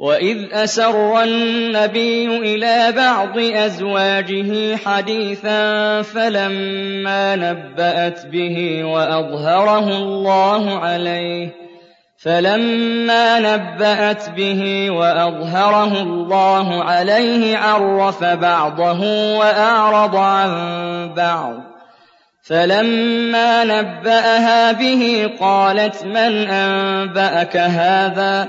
وإذ أسر النبي إلى بعض أزواجه حديثا فلما نبأت به وأظهره الله عليه فلما نبأت به وأظهره الله عليه عرف بعضه وأعرض عن بعض فلما نبأها به قالت من أنبأك هذا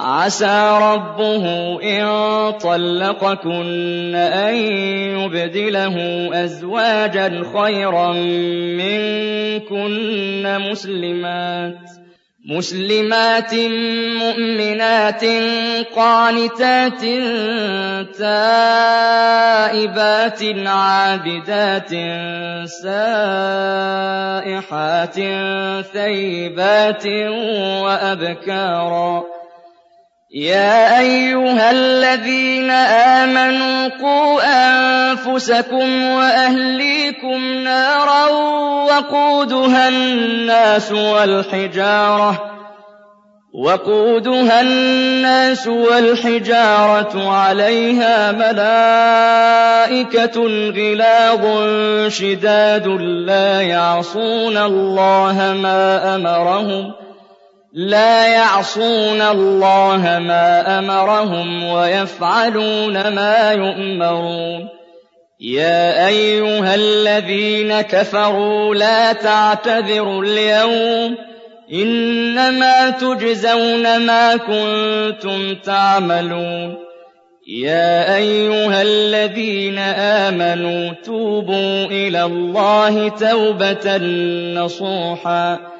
عسى ربه إن طلقكن أن يبدله أزواجا خيرا منكن مسلمات مسلمات مؤمنات قانتات تائبات عابدات سائحات ثيبات وأبكارا يا أيها الذين آمنوا قوا أنفسكم وأهليكم نارا وقودها الناس والحجارة وقودها الناس والحجارة عليها ملائكة غلاظ شداد لا يعصون الله ما أمرهم لا يعصون الله ما أمرهم ويفعلون ما يؤمرون. يا أيها الذين كفروا لا تعتذروا اليوم. إنما تجزون ما كنتم تعملون. يا أيها الذين آمنوا توبوا إلى الله توبة نصوحا.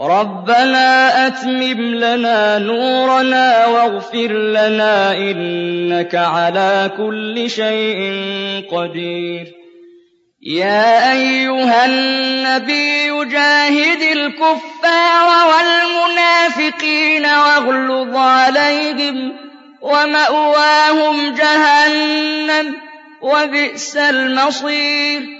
رَبَّنَا أَتْمِمْ لَنَا نُورَنَا وَاغْفِرْ لَنَا ۖ إِنَّكَ عَلَىٰ كُلِّ شَيْءٍ قَدِيرٌ. يَا أَيُّهَا النَّبِيُّ جَاهِدِ الْكُفَّارَ وَالْمُنَافِقِينَ وَاغْلُظْ عَلَيْهِمْ ۚ وَمَأْوَاهُمْ جَهَنَّمُ ۖ وَبِئْسَ الْمَصِيرُ.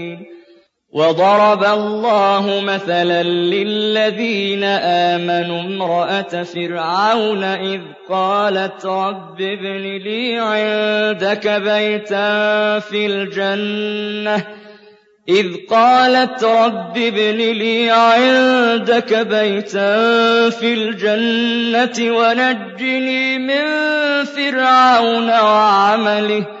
وَضَرَبَ اللَّهُ مَثَلًا لِّلَّذِينَ آمَنُوا امْرَأَتَ فِرْعَوْنَ إِذْ قَالَتْ رَبِّ ابْنِ لِي عِندَكَ بَيْتًا فِي الْجَنَّةِ إِذْ قَالَتْ رَبِّ ابْنِ لِي عِندَكَ بَيْتًا فِي الْجَنَّةِ وَنَجِّنِي مِن فِرْعَوْنَ وَعَمَلِهِ